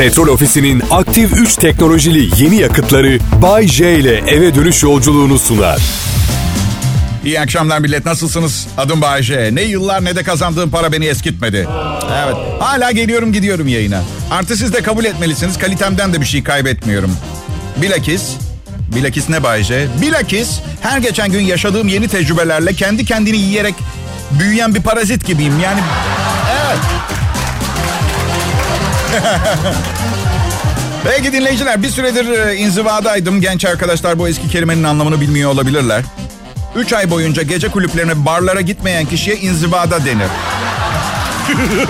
Petrol Ofisi'nin aktif 3 teknolojili yeni yakıtları Bay J ile eve dönüş yolculuğunu sunar. İyi akşamlar millet nasılsınız? Adım Bayece. Ne yıllar ne de kazandığım para beni eskitmedi. Evet. Hala geliyorum gidiyorum yayına. Artı siz de kabul etmelisiniz. Kalitemden de bir şey kaybetmiyorum. Bilakis Bilakis ne Bayece? Bilakis her geçen gün yaşadığım yeni tecrübelerle kendi kendini yiyerek büyüyen bir parazit gibiyim. Yani Peki dinleyiciler bir süredir e, inzivadaydım. Genç arkadaşlar bu eski kelimenin anlamını bilmiyor olabilirler. Üç ay boyunca gece kulüplerine, barlara gitmeyen kişiye inzivada denir.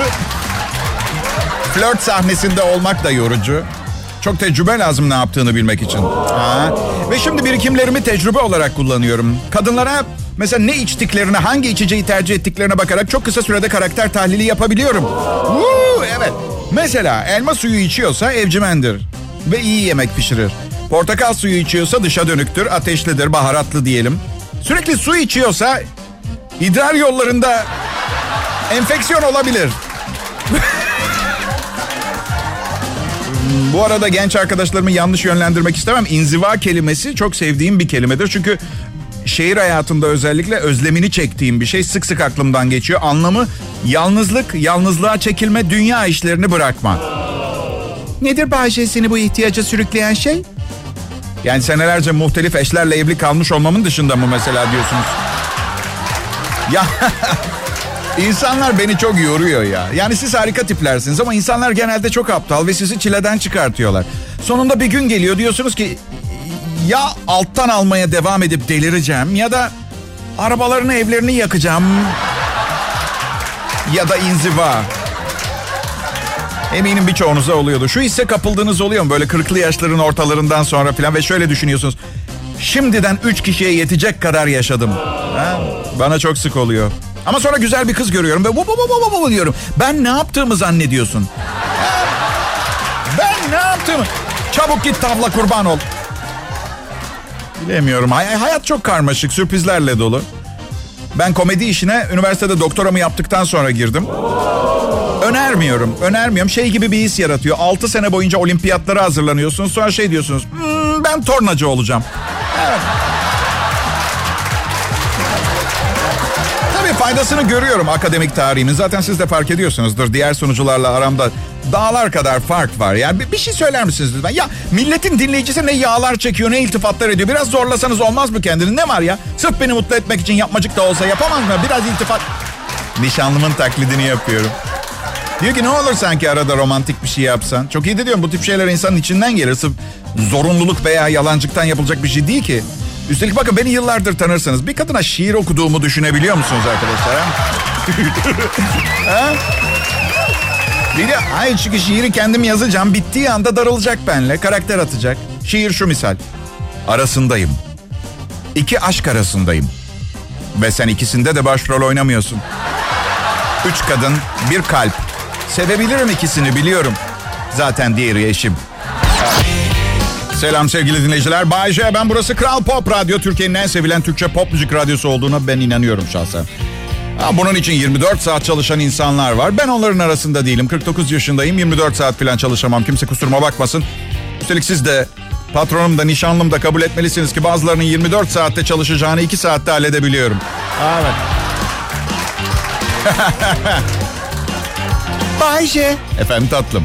Flört sahnesinde olmak da yorucu. Çok tecrübe lazım ne yaptığını bilmek için. Ha. Ve şimdi birikimlerimi tecrübe olarak kullanıyorum. Kadınlara mesela ne içtiklerine, hangi içeceği tercih ettiklerine bakarak çok kısa sürede karakter tahlili yapabiliyorum. Woo, evet. Mesela elma suyu içiyorsa evcimendir ve iyi yemek pişirir. Portakal suyu içiyorsa dışa dönüktür, ateşlidir, baharatlı diyelim. Sürekli su içiyorsa idrar yollarında enfeksiyon olabilir. Bu arada genç arkadaşlarımı yanlış yönlendirmek istemem. İnziva kelimesi çok sevdiğim bir kelimedir. Çünkü şehir hayatında özellikle özlemini çektiğim bir şey sık sık aklımdan geçiyor. Anlamı yalnızlık, yalnızlığa çekilme, dünya işlerini bırakma. Nedir Bahçe seni bu ihtiyaca sürükleyen şey? Yani senelerce muhtelif eşlerle evli kalmış olmamın dışında mı mesela diyorsunuz? Ya insanlar beni çok yoruyor ya. Yani siz harika tiplersiniz ama insanlar genelde çok aptal ve sizi çileden çıkartıyorlar. Sonunda bir gün geliyor diyorsunuz ki ya alttan almaya devam edip delireceğim ya da arabalarını evlerini yakacağım ya da inziva. Eminim birçoğunuza oluyordu. Şu hisse kapıldığınız oluyor mu? Böyle kırklı yaşların ortalarından sonra falan ve şöyle düşünüyorsunuz. Şimdiden üç kişiye yetecek kadar yaşadım. Ha? Bana çok sık oluyor. Ama sonra güzel bir kız görüyorum ve bu bu bu bu bu diyorum. Ben ne yaptığımı zannediyorsun? Ben ne yaptığımı? Çabuk git tavla kurban ol. Bilemiyorum. Hay- hayat çok karmaşık, sürprizlerle dolu. Ben komedi işine üniversitede doktoramı yaptıktan sonra girdim. Önermiyorum, önermiyorum. Şey gibi bir his yaratıyor. 6 sene boyunca olimpiyatlara hazırlanıyorsunuz. Sonra şey diyorsunuz, "Hmm, ben tornacı olacağım. Evet. Tabii faydasını görüyorum akademik tarihimin. Zaten siz de fark ediyorsunuzdur. Diğer sunucularla aramda dağlar kadar fark var. Yani bir, bir şey söyler misiniz lütfen? Ya milletin dinleyicisi ne yağlar çekiyor, ne iltifatlar ediyor. Biraz zorlasanız olmaz mı kendini? Ne var ya? Sırf beni mutlu etmek için yapmacık da olsa yapamaz mı? Biraz iltifat... Nişanlımın taklidini yapıyorum. Diyor ki ne olur sanki arada romantik bir şey yapsan. Çok iyi de diyorum bu tip şeyler insanın içinden gelir. Sırf zorunluluk veya yalancıktan yapılacak bir şey değil ki. Üstelik bakın beni yıllardır tanırsanız bir kadına şiir okuduğumu düşünebiliyor musunuz arkadaşlar? Ha? ha? Bir de hayır çünkü şiiri kendim yazacağım. Bittiği anda darılacak benle. Karakter atacak. Şiir şu misal. Arasındayım. İki aşk arasındayım. Ve sen ikisinde de başrol oynamıyorsun. Üç kadın, bir kalp. Sevebilirim ikisini biliyorum. Zaten diğeri eşim. Selam sevgili dinleyiciler. Bay J, ben burası Kral Pop Radyo. Türkiye'nin en sevilen Türkçe pop müzik radyosu olduğuna ben inanıyorum şahsen. Ha, bunun için 24 saat çalışan insanlar var. Ben onların arasında değilim. 49 yaşındayım. 24 saat falan çalışamam. Kimse kusuruma bakmasın. Üstelik siz de patronum da nişanlım da kabul etmelisiniz ki bazılarının 24 saatte çalışacağını 2 saatte halledebiliyorum. Evet. Bayce. Efendim tatlım.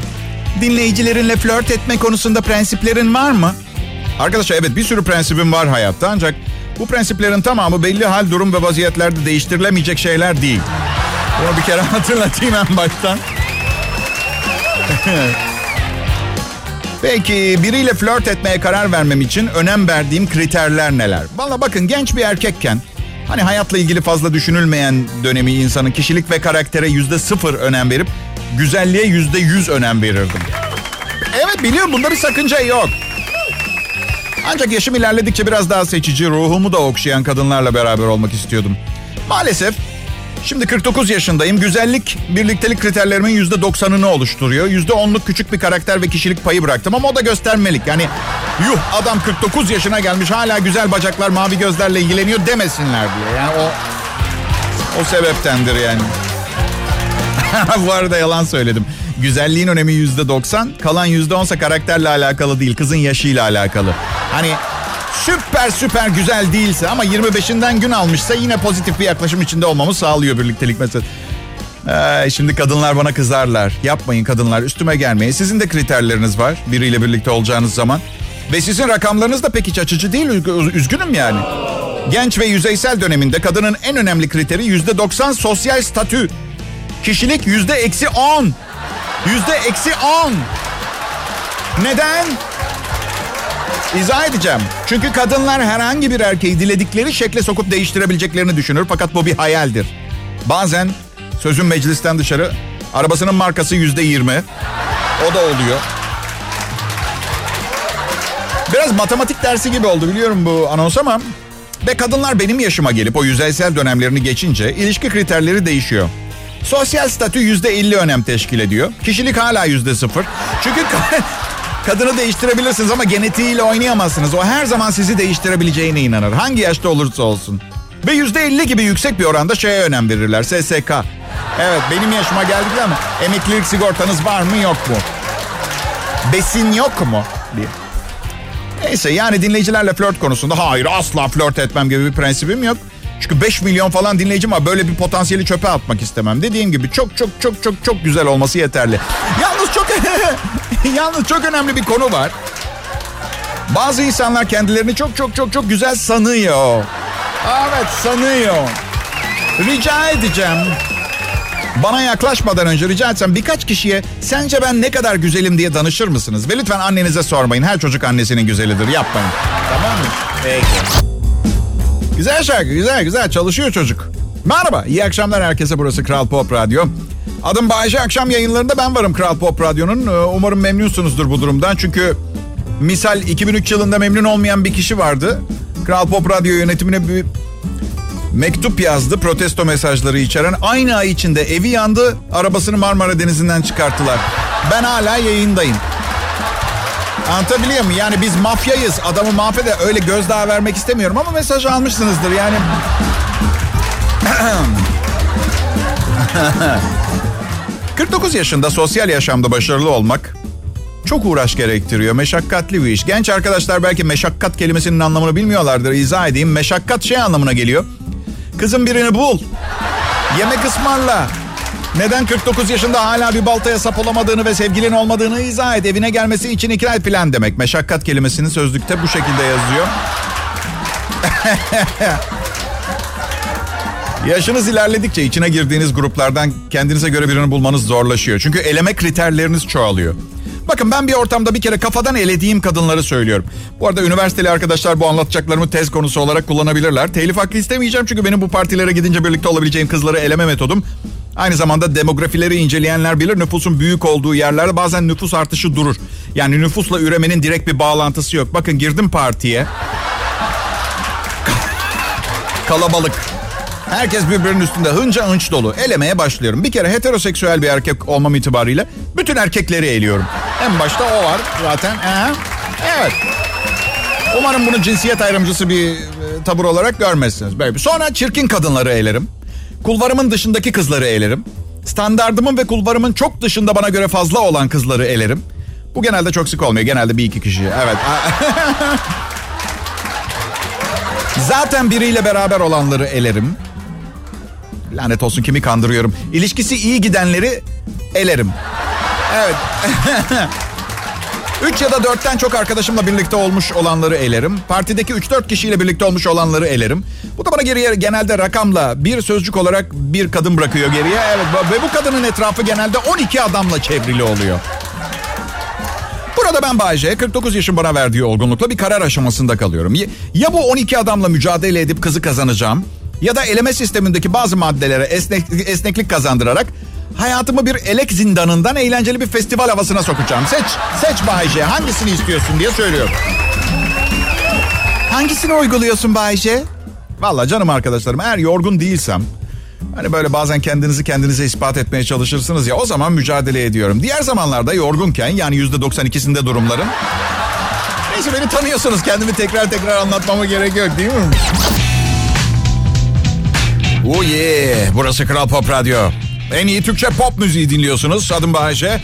Dinleyicilerinle flört etme konusunda prensiplerin var mı? Arkadaşlar evet bir sürü prensibim var hayatta ancak bu prensiplerin tamamı belli hal, durum ve vaziyetlerde değiştirilemeyecek şeyler değil. Bunu bir kere hatırlatayım en baştan. Peki biriyle flört etmeye karar vermem için önem verdiğim kriterler neler? Valla bakın genç bir erkekken hani hayatla ilgili fazla düşünülmeyen dönemi insanın kişilik ve karaktere yüzde sıfır önem verip güzelliğe yüzde yüz önem verirdim. Evet biliyorum bunda bir sakınca yok. Ancak yaşım ilerledikçe biraz daha seçici, ruhumu da okşayan kadınlarla beraber olmak istiyordum. Maalesef şimdi 49 yaşındayım. Güzellik birliktelik kriterlerimin %90'ını oluşturuyor. %10'luk küçük bir karakter ve kişilik payı bıraktım ama o da göstermelik. Yani yuh adam 49 yaşına gelmiş hala güzel bacaklar, mavi gözlerle ilgileniyor demesinler diye. Yani o o sebeptendir yani. Bu arada yalan söyledim. güzelliğin önemi yüzde doksan. Kalan yüzde onsa karakterle alakalı değil. Kızın yaşıyla alakalı. Hani süper süper güzel değilse ama 25'inden gün almışsa yine pozitif bir yaklaşım içinde olmamı sağlıyor birliktelik meselesi. Ee, şimdi kadınlar bana kızarlar. Yapmayın kadınlar üstüme gelmeyin. Sizin de kriterleriniz var biriyle birlikte olacağınız zaman. Ve sizin rakamlarınız da pek iç açıcı değil. Üzgünüm yani. Genç ve yüzeysel döneminde kadının en önemli kriteri yüzde doksan sosyal statü. Kişilik yüzde eksi on. Yüzde eksi on. Neden? İzah edeceğim. Çünkü kadınlar herhangi bir erkeği diledikleri şekle sokup değiştirebileceklerini düşünür. Fakat bu bir hayaldir. Bazen sözün meclisten dışarı arabasının markası yüzde yirmi. O da oluyor. Biraz matematik dersi gibi oldu biliyorum bu anons ama ve kadınlar benim yaşıma gelip o yüzeysel dönemlerini geçince ilişki kriterleri değişiyor. Sosyal statü yüzde elli önem teşkil ediyor. Kişilik hala yüzde sıfır. Çünkü kadını değiştirebilirsiniz ama genetiğiyle oynayamazsınız. O her zaman sizi değiştirebileceğine inanır. Hangi yaşta olursa olsun. Ve yüzde elli gibi yüksek bir oranda şeye önem verirler. SSK. Evet benim yaşıma geldik ama emeklilik sigortanız var mı yok mu? Besin yok mu? diye. Neyse yani dinleyicilerle flört konusunda hayır asla flört etmem gibi bir prensibim yok. Çünkü 5 milyon falan dinleyicim var. Böyle bir potansiyeli çöpe atmak istemem. Dediğim gibi çok çok çok çok çok güzel olması yeterli. Yalnız çok yalnız çok önemli bir konu var. Bazı insanlar kendilerini çok çok çok çok güzel sanıyor. Evet sanıyor. Rica edeceğim. Bana yaklaşmadan önce rica etsem birkaç kişiye sence ben ne kadar güzelim diye danışır mısınız? Ve lütfen annenize sormayın. Her çocuk annesinin güzelidir. Yapmayın. Tamam mı? Peki. Güzel şarkı, güzel güzel. Çalışıyor çocuk. Merhaba, iyi akşamlar herkese. Burası Kral Pop Radyo. Adım Bayece. Akşam yayınlarında ben varım Kral Pop Radyo'nun. Ee, umarım memnunsunuzdur bu durumdan. Çünkü misal 2003 yılında memnun olmayan bir kişi vardı. Kral Pop Radyo yönetimine bir mektup yazdı protesto mesajları içeren. Aynı ay içinde evi yandı, arabasını Marmara Denizi'nden çıkarttılar. Ben hala yayındayım. Anlatabiliyor muyum? Yani biz mafyayız. Adamı mahvede öyle gözdağı vermek istemiyorum ama mesaj almışsınızdır yani. ...49 yaşında sosyal yaşamda başarılı olmak... ...çok uğraş gerektiriyor. Meşakkatli bir iş. Genç arkadaşlar belki meşakkat kelimesinin anlamını bilmiyorlardır. İzah edeyim. Meşakkat şey anlamına geliyor. Kızın birini bul. Yemek ısmarla. Neden 49 yaşında hala bir baltaya sap olamadığını ve sevgilin olmadığını izah et. Evine gelmesi için ikna et plan demek. Meşakkat kelimesinin sözlükte bu şekilde yazıyor. Yaşınız ilerledikçe içine girdiğiniz gruplardan kendinize göre birini bulmanız zorlaşıyor. Çünkü eleme kriterleriniz çoğalıyor. Bakın ben bir ortamda bir kere kafadan elediğim kadınları söylüyorum. Bu arada üniversiteli arkadaşlar bu anlatacaklarımı tez konusu olarak kullanabilirler. Telif hakkı istemeyeceğim çünkü benim bu partilere gidince birlikte olabileceğim kızları eleme metodum. Aynı zamanda demografileri inceleyenler bilir nüfusun büyük olduğu yerlerde bazen nüfus artışı durur. Yani nüfusla üremenin direkt bir bağlantısı yok. Bakın girdim partiye. Kalabalık. Herkes birbirinin üstünde hınca hınç dolu. Elemeye başlıyorum. Bir kere heteroseksüel bir erkek olmam itibariyle bütün erkekleri eliyorum. En başta o var zaten. Ee, evet. Umarım bunu cinsiyet ayrımcısı bir e, tabur olarak görmezsiniz. Sonra çirkin kadınları elerim. Kulvarımın dışındaki kızları elerim. Standardımın ve kulvarımın çok dışında bana göre fazla olan kızları elerim. Bu genelde çok sık olmuyor. Genelde bir iki kişi. Evet. Zaten biriyle beraber olanları elerim. Lanet olsun kimi kandırıyorum. İlişkisi iyi gidenleri elerim. Evet. Üç ya da dörtten çok arkadaşımla birlikte olmuş olanları elerim. Partideki üç dört kişiyle birlikte olmuş olanları elerim. Bu da bana geriye genelde rakamla bir sözcük olarak bir kadın bırakıyor geriye. Evet ve bu kadının etrafı genelde 12 adamla çevrili oluyor. Burada ben Bayce 49 yaşın bana verdiği olgunlukla bir karar aşamasında kalıyorum. Ya bu 12 adamla mücadele edip kızı kazanacağım ya da eleme sistemindeki bazı maddelere esnek, esneklik kazandırarak hayatımı bir elek zindanından eğlenceli bir festival havasına sokacağım. Seç, seç Bayce hangisini istiyorsun diye söylüyorum. Hangisini uyguluyorsun Bayce? Valla canım arkadaşlarım eğer yorgun değilsem Hani böyle bazen kendinizi kendinize ispat etmeye çalışırsınız ya o zaman mücadele ediyorum. Diğer zamanlarda yorgunken yani yüzde 92'sinde durumların. Neyse beni tanıyorsunuz kendimi tekrar tekrar anlatmama gerek yok değil mi? Oh yeah burası Kral Pop Radyo. En iyi Türkçe pop müziği dinliyorsunuz. Adım Bayece.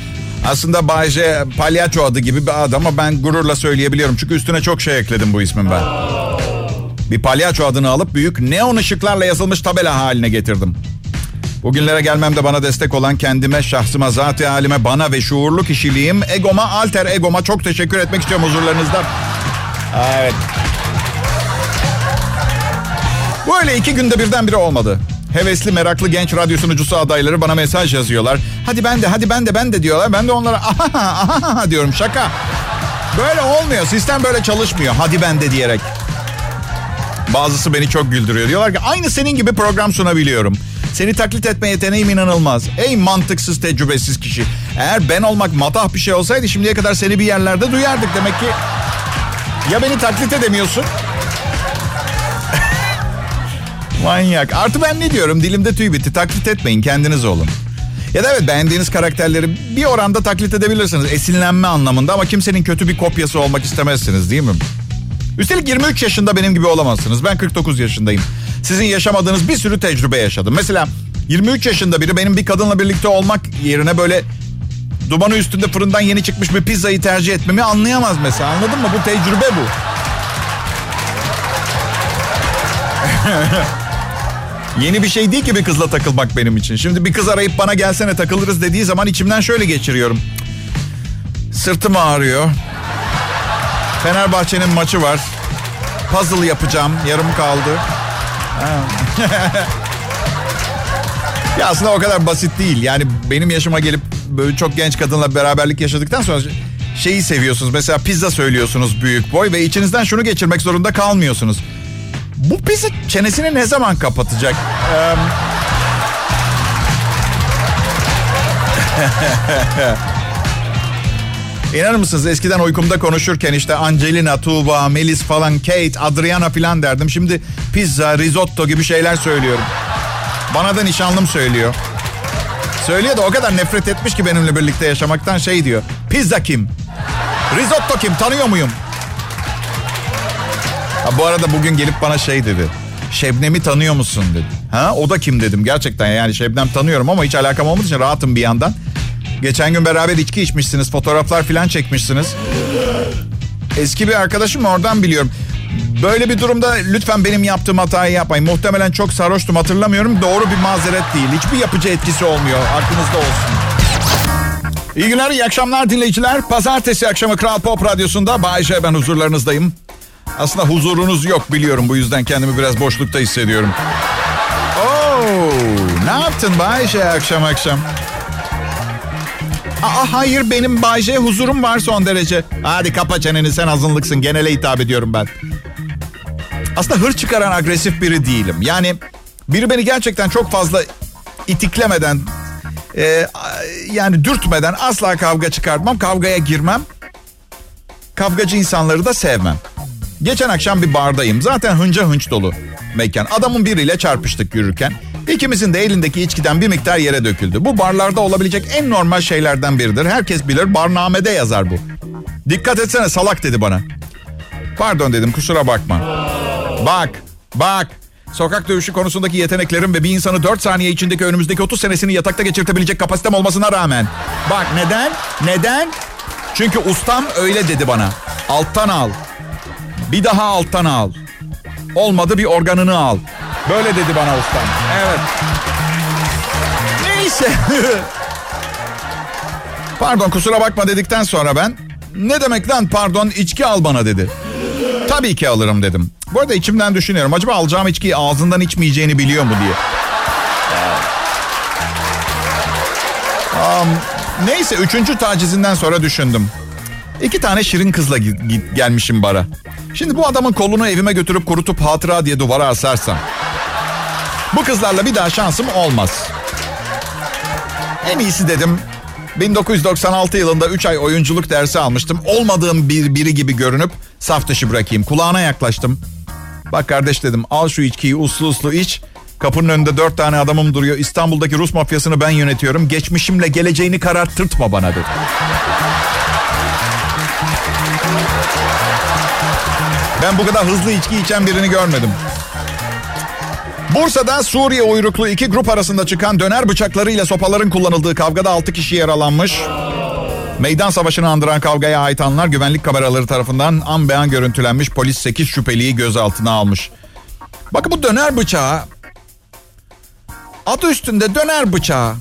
Aslında Bayece palyaço adı gibi bir adam ama ben gururla söyleyebiliyorum. Çünkü üstüne çok şey ekledim bu ismin ben. Bir palyaço adını alıp büyük neon ışıklarla yazılmış tabela haline getirdim. Bugünlere gelmemde bana destek olan kendime, şahsıma, zat halime, bana ve şuurlu kişiliğim, egoma, alter egoma çok teşekkür etmek istiyorum huzurlarınızda. Evet. Bu öyle iki günde birden biri olmadı. Hevesli, meraklı genç radyo sunucusu adayları bana mesaj yazıyorlar. Hadi ben de, hadi ben de, ben de diyorlar. Ben de onlara aha, aha diyorum şaka. Böyle olmuyor. Sistem böyle çalışmıyor. Hadi ben de diyerek. Bazısı beni çok güldürüyor. Diyorlar ki aynı senin gibi program sunabiliyorum. Seni taklit etme yeteneğim inanılmaz. Ey mantıksız, tecrübesiz kişi. Eğer ben olmak matah bir şey olsaydı şimdiye kadar seni bir yerlerde duyardık. Demek ki ya beni taklit edemiyorsun Manyak. Artı ben ne diyorum? Dilimde tüy bitti. Taklit etmeyin. Kendiniz olun. Ya da evet beğendiğiniz karakterleri bir oranda taklit edebilirsiniz. Esinlenme anlamında ama kimsenin kötü bir kopyası olmak istemezsiniz değil mi? Üstelik 23 yaşında benim gibi olamazsınız. Ben 49 yaşındayım. Sizin yaşamadığınız bir sürü tecrübe yaşadım. Mesela 23 yaşında biri benim bir kadınla birlikte olmak yerine böyle dumanı üstünde fırından yeni çıkmış bir pizzayı tercih etmemi anlayamaz mesela. Anladın mı? Bu tecrübe bu. Yeni bir şey değil ki bir kızla takılmak benim için. Şimdi bir kız arayıp bana gelsene takılırız dediği zaman içimden şöyle geçiriyorum. Sırtım ağrıyor. Fenerbahçe'nin maçı var. Puzzle yapacağım. Yarım kaldı. ya aslında o kadar basit değil. Yani benim yaşıma gelip böyle çok genç kadınla beraberlik yaşadıktan sonra şeyi seviyorsunuz. Mesela pizza söylüyorsunuz büyük boy ve içinizden şunu geçirmek zorunda kalmıyorsunuz. Bu pizza çenesini ne zaman kapatacak? Ee... İnanır mısınız eskiden uykumda konuşurken işte Angelina, Tuğba, Melis falan, Kate, Adriana falan derdim. Şimdi pizza, risotto gibi şeyler söylüyorum. Bana da nişanlım söylüyor. Söylüyor da o kadar nefret etmiş ki benimle birlikte yaşamaktan şey diyor. Pizza kim? Risotto kim? Tanıyor muyum? Ha, bu arada bugün gelip bana şey dedi. Şebnem'i tanıyor musun dedi. Ha o da kim dedim gerçekten yani Şebnem tanıyorum ama hiç alakam olmadığı için rahatım bir yandan. Geçen gün beraber içki içmişsiniz, fotoğraflar falan çekmişsiniz. Eski bir arkadaşım oradan biliyorum. Böyle bir durumda lütfen benim yaptığım hatayı yapmayın. Muhtemelen çok sarhoştum hatırlamıyorum. Doğru bir mazeret değil. Hiçbir yapıcı etkisi olmuyor. Aklınızda olsun. İyi günler, iyi akşamlar dinleyiciler. Pazartesi akşamı Kral Pop Radyosu'nda Bay J ben huzurlarınızdayım. Aslında huzurunuz yok biliyorum. Bu yüzden kendimi biraz boşlukta hissediyorum. Oo, ne yaptın Bayşe akşam akşam? Aa, hayır benim Bayşe huzurum var son derece. Hadi kapa çeneni sen azınlıksın. Genele hitap ediyorum ben. Aslında hır çıkaran agresif biri değilim. Yani biri beni gerçekten çok fazla itiklemeden, e, yani dürtmeden asla kavga çıkartmam. Kavgaya girmem. Kavgacı insanları da sevmem. Geçen akşam bir bardayım. Zaten hınca hınç dolu mekan. Adamın biriyle çarpıştık yürürken. İkimizin de elindeki içkiden bir miktar yere döküldü. Bu barlarda olabilecek en normal şeylerden biridir. Herkes bilir barnamede yazar bu. Dikkat etsene salak dedi bana. Pardon dedim kusura bakma. Bak, bak. Sokak dövüşü konusundaki yeteneklerim ve bir insanı 4 saniye içindeki önümüzdeki 30 senesini yatakta geçirtebilecek kapasitem olmasına rağmen. Bak neden? Neden? Çünkü ustam öyle dedi bana. Alttan al. Bir daha alttan al. Olmadı bir organını al. Böyle dedi bana ustam. Evet. Neyse. pardon kusura bakma dedikten sonra ben ne demek lan pardon içki al bana dedi. Tabii ki alırım dedim. Bu arada içimden düşünüyorum. Acaba alacağım içkiyi ağzından içmeyeceğini biliyor mu diye. Um, neyse üçüncü tacizinden sonra düşündüm. İki tane şirin kızla gelmişim bara. Şimdi bu adamın kolunu evime götürüp kurutup hatıra diye duvara asarsam. Bu kızlarla bir daha şansım olmaz. En iyisi dedim 1996 yılında 3 ay oyunculuk dersi almıştım. Olmadığım bir biri gibi görünüp saf dışı bırakayım. Kulağına yaklaştım. Bak kardeş dedim al şu içkiyi uslu uslu iç. Kapının önünde dört tane adamım duruyor. İstanbul'daki Rus mafyasını ben yönetiyorum. Geçmişimle geleceğini kararttırtma bana dedi. Ben bu kadar hızlı içki içen birini görmedim. Bursa'da Suriye uyruklu iki grup arasında çıkan döner bıçaklarıyla sopaların kullanıldığı kavgada 6 kişi yaralanmış. Meydan savaşını andıran kavgaya ait anlar güvenlik kameraları tarafından an beyan görüntülenmiş. Polis 8 şüpheliyi gözaltına almış. Bakın bu döner bıçağı adı üstünde döner bıçağı.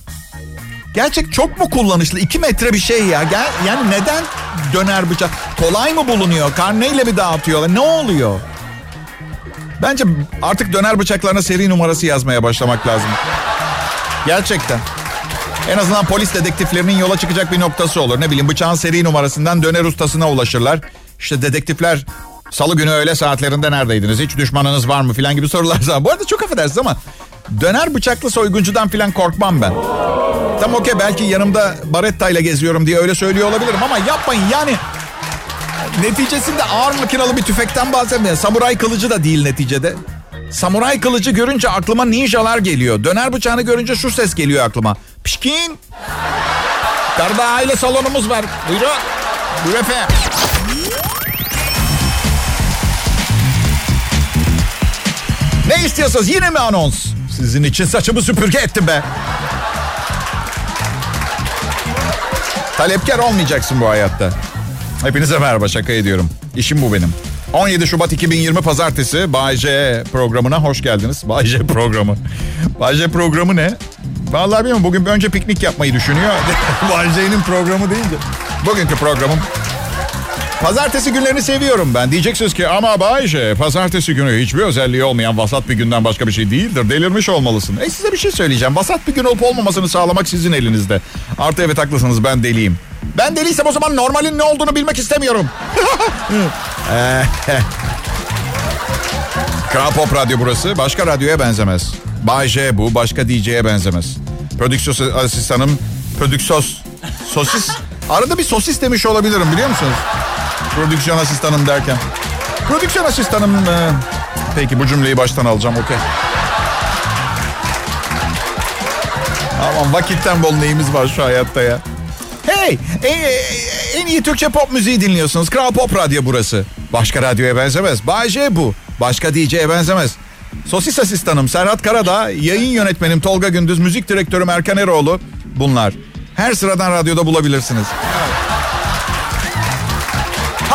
Gerçek çok mu kullanışlı? 2 metre bir şey ya. Gel, yani neden döner bıçak? Kolay mı bulunuyor? Karneyle mi dağıtıyorlar? Ne oluyor? Bence artık döner bıçaklarına seri numarası yazmaya başlamak lazım. Gerçekten. En azından polis dedektiflerinin yola çıkacak bir noktası olur. Ne bileyim bıçağın seri numarasından döner ustasına ulaşırlar. İşte dedektifler salı günü öğle saatlerinde neredeydiniz? Hiç düşmanınız var mı filan gibi sorular. Bu arada çok affedersiniz ama döner bıçaklı soyguncudan filan korkmam ben. Tam okey belki yanımda baretta ile geziyorum diye öyle söylüyor olabilirim ama yapmayın yani. Neticesinde ağır makinalı bir tüfekten bahsetmiyor. Samuray kılıcı da değil neticede. Samuray kılıcı görünce aklıma ninjalar geliyor. Döner bıçağını görünce şu ses geliyor aklıma. Pişkin. Karda aile salonumuz var. Buyurun. Buyur efendim. Ne istiyorsunuz? Yine mi anons? Sizin için saçımı süpürge ettim be. Talepkar olmayacaksın bu hayatta. Hepinize merhaba şaka ediyorum. İşim bu benim. 17 Şubat 2020 Pazartesi Bay J programına hoş geldiniz. Bay J programı. Bay J programı ne? Vallahi bilmiyorum. Bugün önce piknik yapmayı düşünüyor. Bay J'nin programı deyince. Bugünkü programım. Pazartesi günlerini seviyorum ben. Diyeceksiniz ki ama Bay J pazartesi günü hiçbir özelliği olmayan vasat bir günden başka bir şey değildir. Delirmiş olmalısın. E size bir şey söyleyeceğim. Vasat bir gün olup olmamasını sağlamak sizin elinizde. Artı evet haklısınız ben deliyim. Ben deliysem o zaman normalin ne olduğunu bilmek istemiyorum. Kral Pop Radyo burası. Başka radyoya benzemez. Bay J bu. Başka DJ'ye benzemez. Prodüksiyon asistanım. Prodüksos. Sosis. Arada bir sosis demiş olabilirim biliyor musunuz? Prodüksiyon asistanım derken. Prodüksiyon asistanım... E... Peki bu cümleyi baştan alacağım okey. Aman vakitten bol neyimiz var şu hayatta ya. Hey, en, en iyi Türkçe pop müziği dinliyorsunuz. Kral Pop Radyo burası. Başka radyoya benzemez. Bay bu. Başka DJ'ye benzemez. Sosis asistanım Serhat Karadağ, yayın yönetmenim Tolga Gündüz, müzik direktörüm Erkan Eroğlu. Bunlar. Her sıradan radyoda bulabilirsiniz.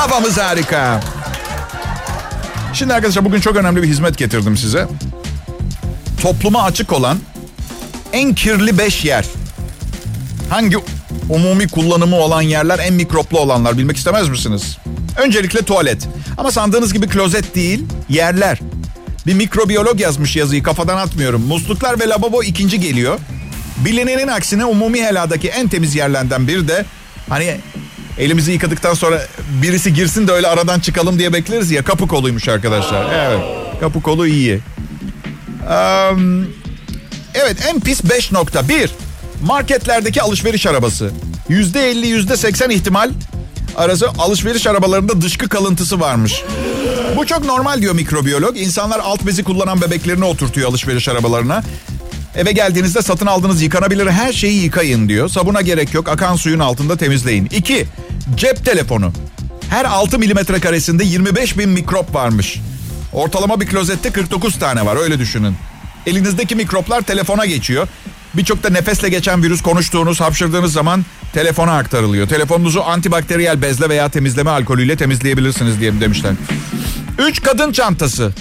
Havamız harika. Şimdi arkadaşlar bugün çok önemli bir hizmet getirdim size. Topluma açık olan en kirli 5 yer. Hangi umumi kullanımı olan yerler en mikroplu olanlar bilmek istemez misiniz? Öncelikle tuvalet. Ama sandığınız gibi klozet değil, yerler. Bir mikrobiyolog yazmış yazıyı kafadan atmıyorum. Musluklar ve lavabo ikinci geliyor. Bilinenin aksine umumi heladaki en temiz yerlerden biri de hani elimizi yıkadıktan sonra birisi girsin de öyle aradan çıkalım diye bekleriz ya kapı koluymuş arkadaşlar. Evet kapı kolu iyi. Um, evet en pis 5.1 marketlerdeki alışveriş arabası. Yüzde 50 yüzde 80 ihtimal arası alışveriş arabalarında dışkı kalıntısı varmış. Bu çok normal diyor mikrobiyolog. İnsanlar alt bezi kullanan bebeklerini oturtuyor alışveriş arabalarına. Eve geldiğinizde satın aldığınız yıkanabilir her şeyi yıkayın diyor. Sabuna gerek yok. Akan suyun altında temizleyin. 2. Cep telefonu. Her 6 milimetre karesinde 25 bin mikrop varmış. Ortalama bir klozette 49 tane var öyle düşünün. Elinizdeki mikroplar telefona geçiyor. Birçok da nefesle geçen virüs konuştuğunuz, hapşırdığınız zaman telefona aktarılıyor. Telefonunuzu antibakteriyel bezle veya temizleme alkolüyle temizleyebilirsiniz diye demişler. 3 kadın çantası.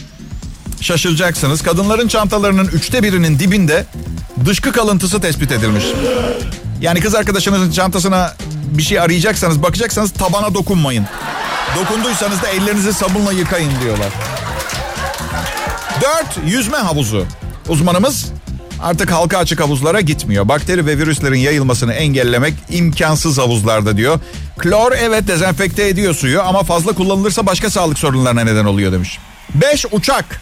Şaşıracaksınız. Kadınların çantalarının üçte birinin dibinde dışkı kalıntısı tespit edilmiş. Yani kız arkadaşınızın çantasına bir şey arayacaksanız, bakacaksanız tabana dokunmayın. Dokunduysanız da ellerinizi sabunla yıkayın diyorlar. 4. Yüzme havuzu. Uzmanımız artık halka açık havuzlara gitmiyor. Bakteri ve virüslerin yayılmasını engellemek imkansız havuzlarda diyor. Klor evet dezenfekte ediyor suyu ama fazla kullanılırsa başka sağlık sorunlarına neden oluyor demiş. 5. Uçak.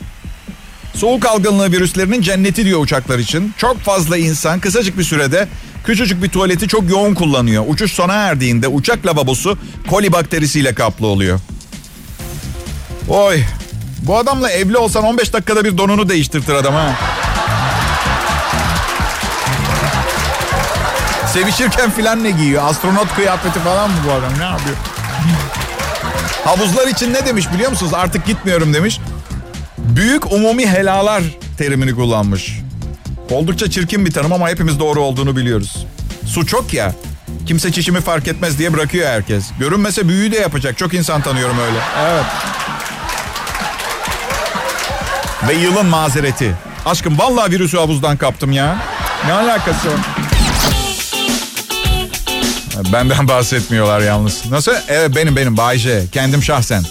Soğuk algınlığı virüslerinin cenneti diyor uçaklar için. Çok fazla insan kısacık bir sürede küçücük bir tuvaleti çok yoğun kullanıyor. Uçuş sona erdiğinde uçak lavabosu koli bakterisiyle kaplı oluyor. Oy. Bu adamla evli olsan 15 dakikada bir donunu değiştirtir adam ha. Sevişirken filan ne giyiyor? Astronot kıyafeti falan mı bu adam? Ne yapıyor? Havuzlar için ne demiş biliyor musunuz? Artık gitmiyorum demiş. Büyük umumi helalar terimini kullanmış. Oldukça çirkin bir tanım ama hepimiz doğru olduğunu biliyoruz. Su çok ya. Kimse çişimi fark etmez diye bırakıyor herkes. Görünmese büyüğü de yapacak. Çok insan tanıyorum öyle. Evet. Ve yılın mazereti. Aşkım vallahi virüsü havuzdan kaptım ya. Ne alakası var? Benden bahsetmiyorlar yalnız. Nasıl? Evet benim benim Bayce. Kendim şahsen.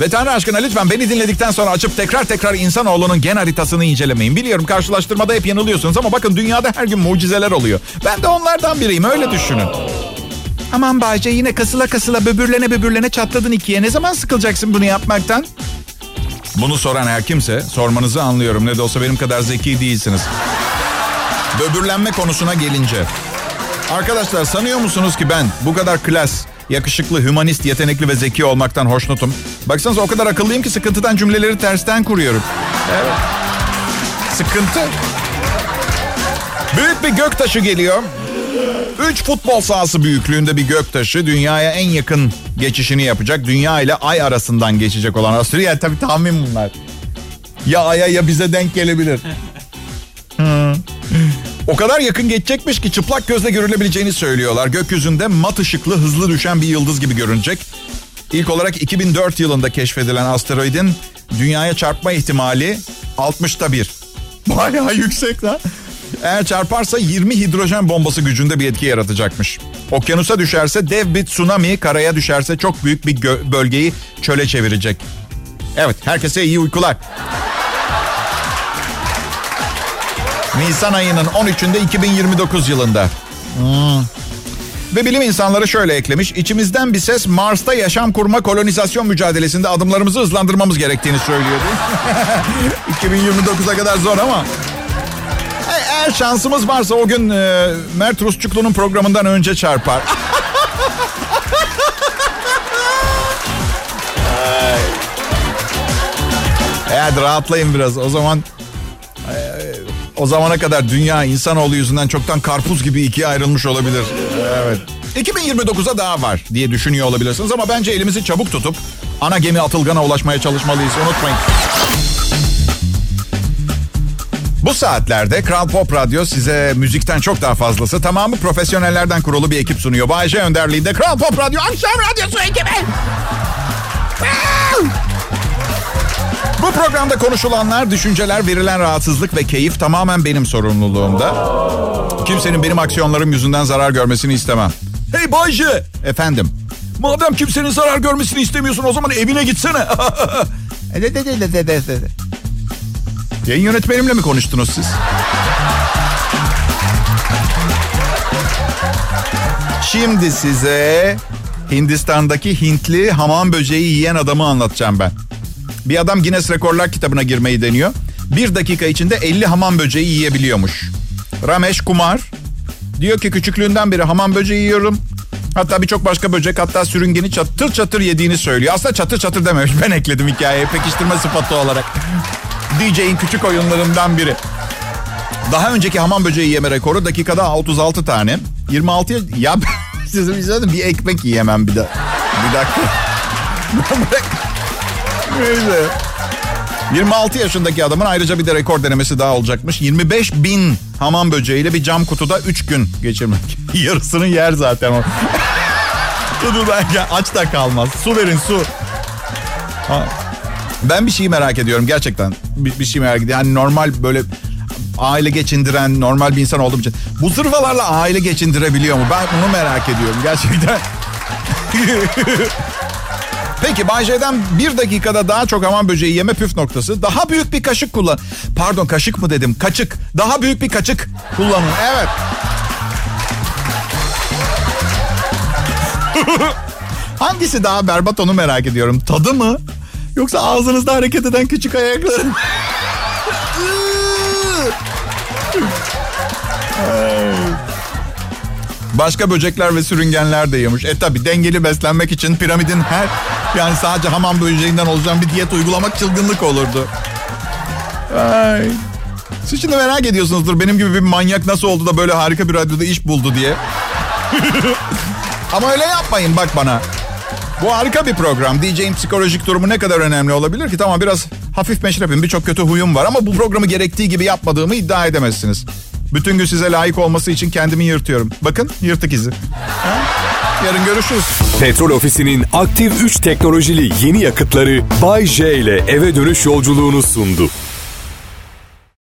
Ve Tanrı aşkına lütfen beni dinledikten sonra açıp tekrar tekrar insanoğlunun gen haritasını incelemeyin. Biliyorum karşılaştırmada hep yanılıyorsunuz ama bakın dünyada her gün mucizeler oluyor. Ben de onlardan biriyim öyle düşünün. Aman Bayce yine kasıla kasıla böbürlene böbürlene çatladın ikiye. Ne zaman sıkılacaksın bunu yapmaktan? Bunu soran her kimse sormanızı anlıyorum. Ne de olsa benim kadar zeki değilsiniz. Böbürlenme konusuna gelince. Arkadaşlar sanıyor musunuz ki ben bu kadar klas, yakışıklı, hümanist, yetenekli ve zeki olmaktan hoşnutum? Baksanıza o kadar akıllıyım ki sıkıntıdan cümleleri tersten kuruyorum. Evet. Sıkıntı. Büyük bir göktaşı geliyor. Üç futbol sahası büyüklüğünde bir göktaşı dünyaya en yakın geçişini yapacak. Dünya ile ay arasından geçecek olan astroloji. Yani tabii tahmin bunlar. Ya aya ya bize denk gelebilir. O kadar yakın geçecekmiş ki çıplak gözle görülebileceğini söylüyorlar. Gökyüzünde mat ışıklı hızlı düşen bir yıldız gibi görünecek. İlk olarak 2004 yılında keşfedilen asteroidin dünyaya çarpma ihtimali 60'ta bir. Bayağı yüksek lan. Eğer çarparsa 20 hidrojen bombası gücünde bir etki yaratacakmış. Okyanusa düşerse dev bir tsunami, karaya düşerse çok büyük bir bölgeyi çöle çevirecek. Evet, herkese iyi uykular. Nisan ayının 13'ünde 2029 yılında. Hmm. Ve bilim insanları şöyle eklemiş. İçimizden bir ses Mars'ta yaşam kurma kolonizasyon mücadelesinde adımlarımızı hızlandırmamız gerektiğini söylüyordu. 2029'a kadar zor ama. E, eğer şansımız varsa o gün e, Mert Rusçuklu'nun programından önce çarpar. Hadi rahatlayın biraz. O zaman o zamana kadar dünya insanoğlu yüzünden çoktan karpuz gibi ikiye ayrılmış olabilir. Evet. 2029'a daha var diye düşünüyor olabilirsiniz ama bence elimizi çabuk tutup ana gemi Atılgan'a ulaşmaya çalışmalıyız. Unutmayın. Bu saatlerde Kral Pop Radyo size müzikten çok daha fazlası tamamı profesyonellerden kurulu bir ekip sunuyor. Bayece önderliğinde Kral Pop Radyo akşam radyosu ekibi. Bu programda konuşulanlar, düşünceler, verilen rahatsızlık ve keyif tamamen benim sorumluluğumda. Kimsenin benim aksiyonlarım yüzünden zarar görmesini istemem. Hey Bayce! Efendim? Madem kimsenin zarar görmesini istemiyorsun o zaman evine gitsene. Yayın yönetmenimle mi konuştunuz siz? Şimdi size Hindistan'daki Hintli hamam böceği yiyen adamı anlatacağım ben. Bir adam Guinness Rekorlar kitabına girmeyi deniyor. Bir dakika içinde 50 hamam böceği yiyebiliyormuş. Ramesh Kumar diyor ki küçüklüğünden beri hamam böceği yiyorum. Hatta birçok başka böcek hatta sürüngeni çatır çatır yediğini söylüyor. Aslında çatır çatır dememiş. Ben ekledim hikayeye pekiştirme sıfatı olarak. DJ'in küçük oyunlarından biri. Daha önceki hamam böceği yeme rekoru dakikada 36 tane. 26 ya sizin bir bir ekmek yiyemem bir de. Bir dakika. Neyse. 26 yaşındaki adamın ayrıca bir de rekor denemesi daha olacakmış. 25 bin hamam böceğiyle bir cam kutuda 3 gün geçirmek. Yarısını yer zaten o. Dur aç da kalmaz. Su verin su. Ha. Ben bir şeyi merak ediyorum gerçekten. Bir, bir şey merak ediyorum. Yani normal böyle aile geçindiren normal bir insan olduğum için. Bu zırvalarla aile geçindirebiliyor mu? Ben bunu merak ediyorum gerçekten. Peki Bay J'den bir dakikada daha çok aman böceği yeme püf noktası. Daha büyük bir kaşık kullan. Pardon kaşık mı dedim? Kaçık. Daha büyük bir kaçık kullanın. Evet. Hangisi daha berbat onu merak ediyorum. Tadı mı? Yoksa ağzınızda hareket eden küçük ayakları mı? Başka böcekler ve sürüngenler de yemiş. E tabi dengeli beslenmek için piramidin her yani sadece hamam böceğinden olacağım bir diyet uygulamak çılgınlık olurdu. Ay. Siz şimdi merak ediyorsunuzdur benim gibi bir manyak nasıl oldu da böyle harika bir radyoda iş buldu diye. Ama öyle yapmayın bak bana. Bu harika bir program. DJ'in psikolojik durumu ne kadar önemli olabilir ki? Tamam biraz hafif meşrefim, birçok kötü huyum var ama bu programı gerektiği gibi yapmadığımı iddia edemezsiniz. Bütün gün size layık olması için kendimi yırtıyorum. Bakın yırtık izi. Ha? Yarın görüşürüz. Petrol Ofisi'nin aktif 3 teknolojili yeni yakıtları Bay J ile eve dönüş yolculuğunu sundu.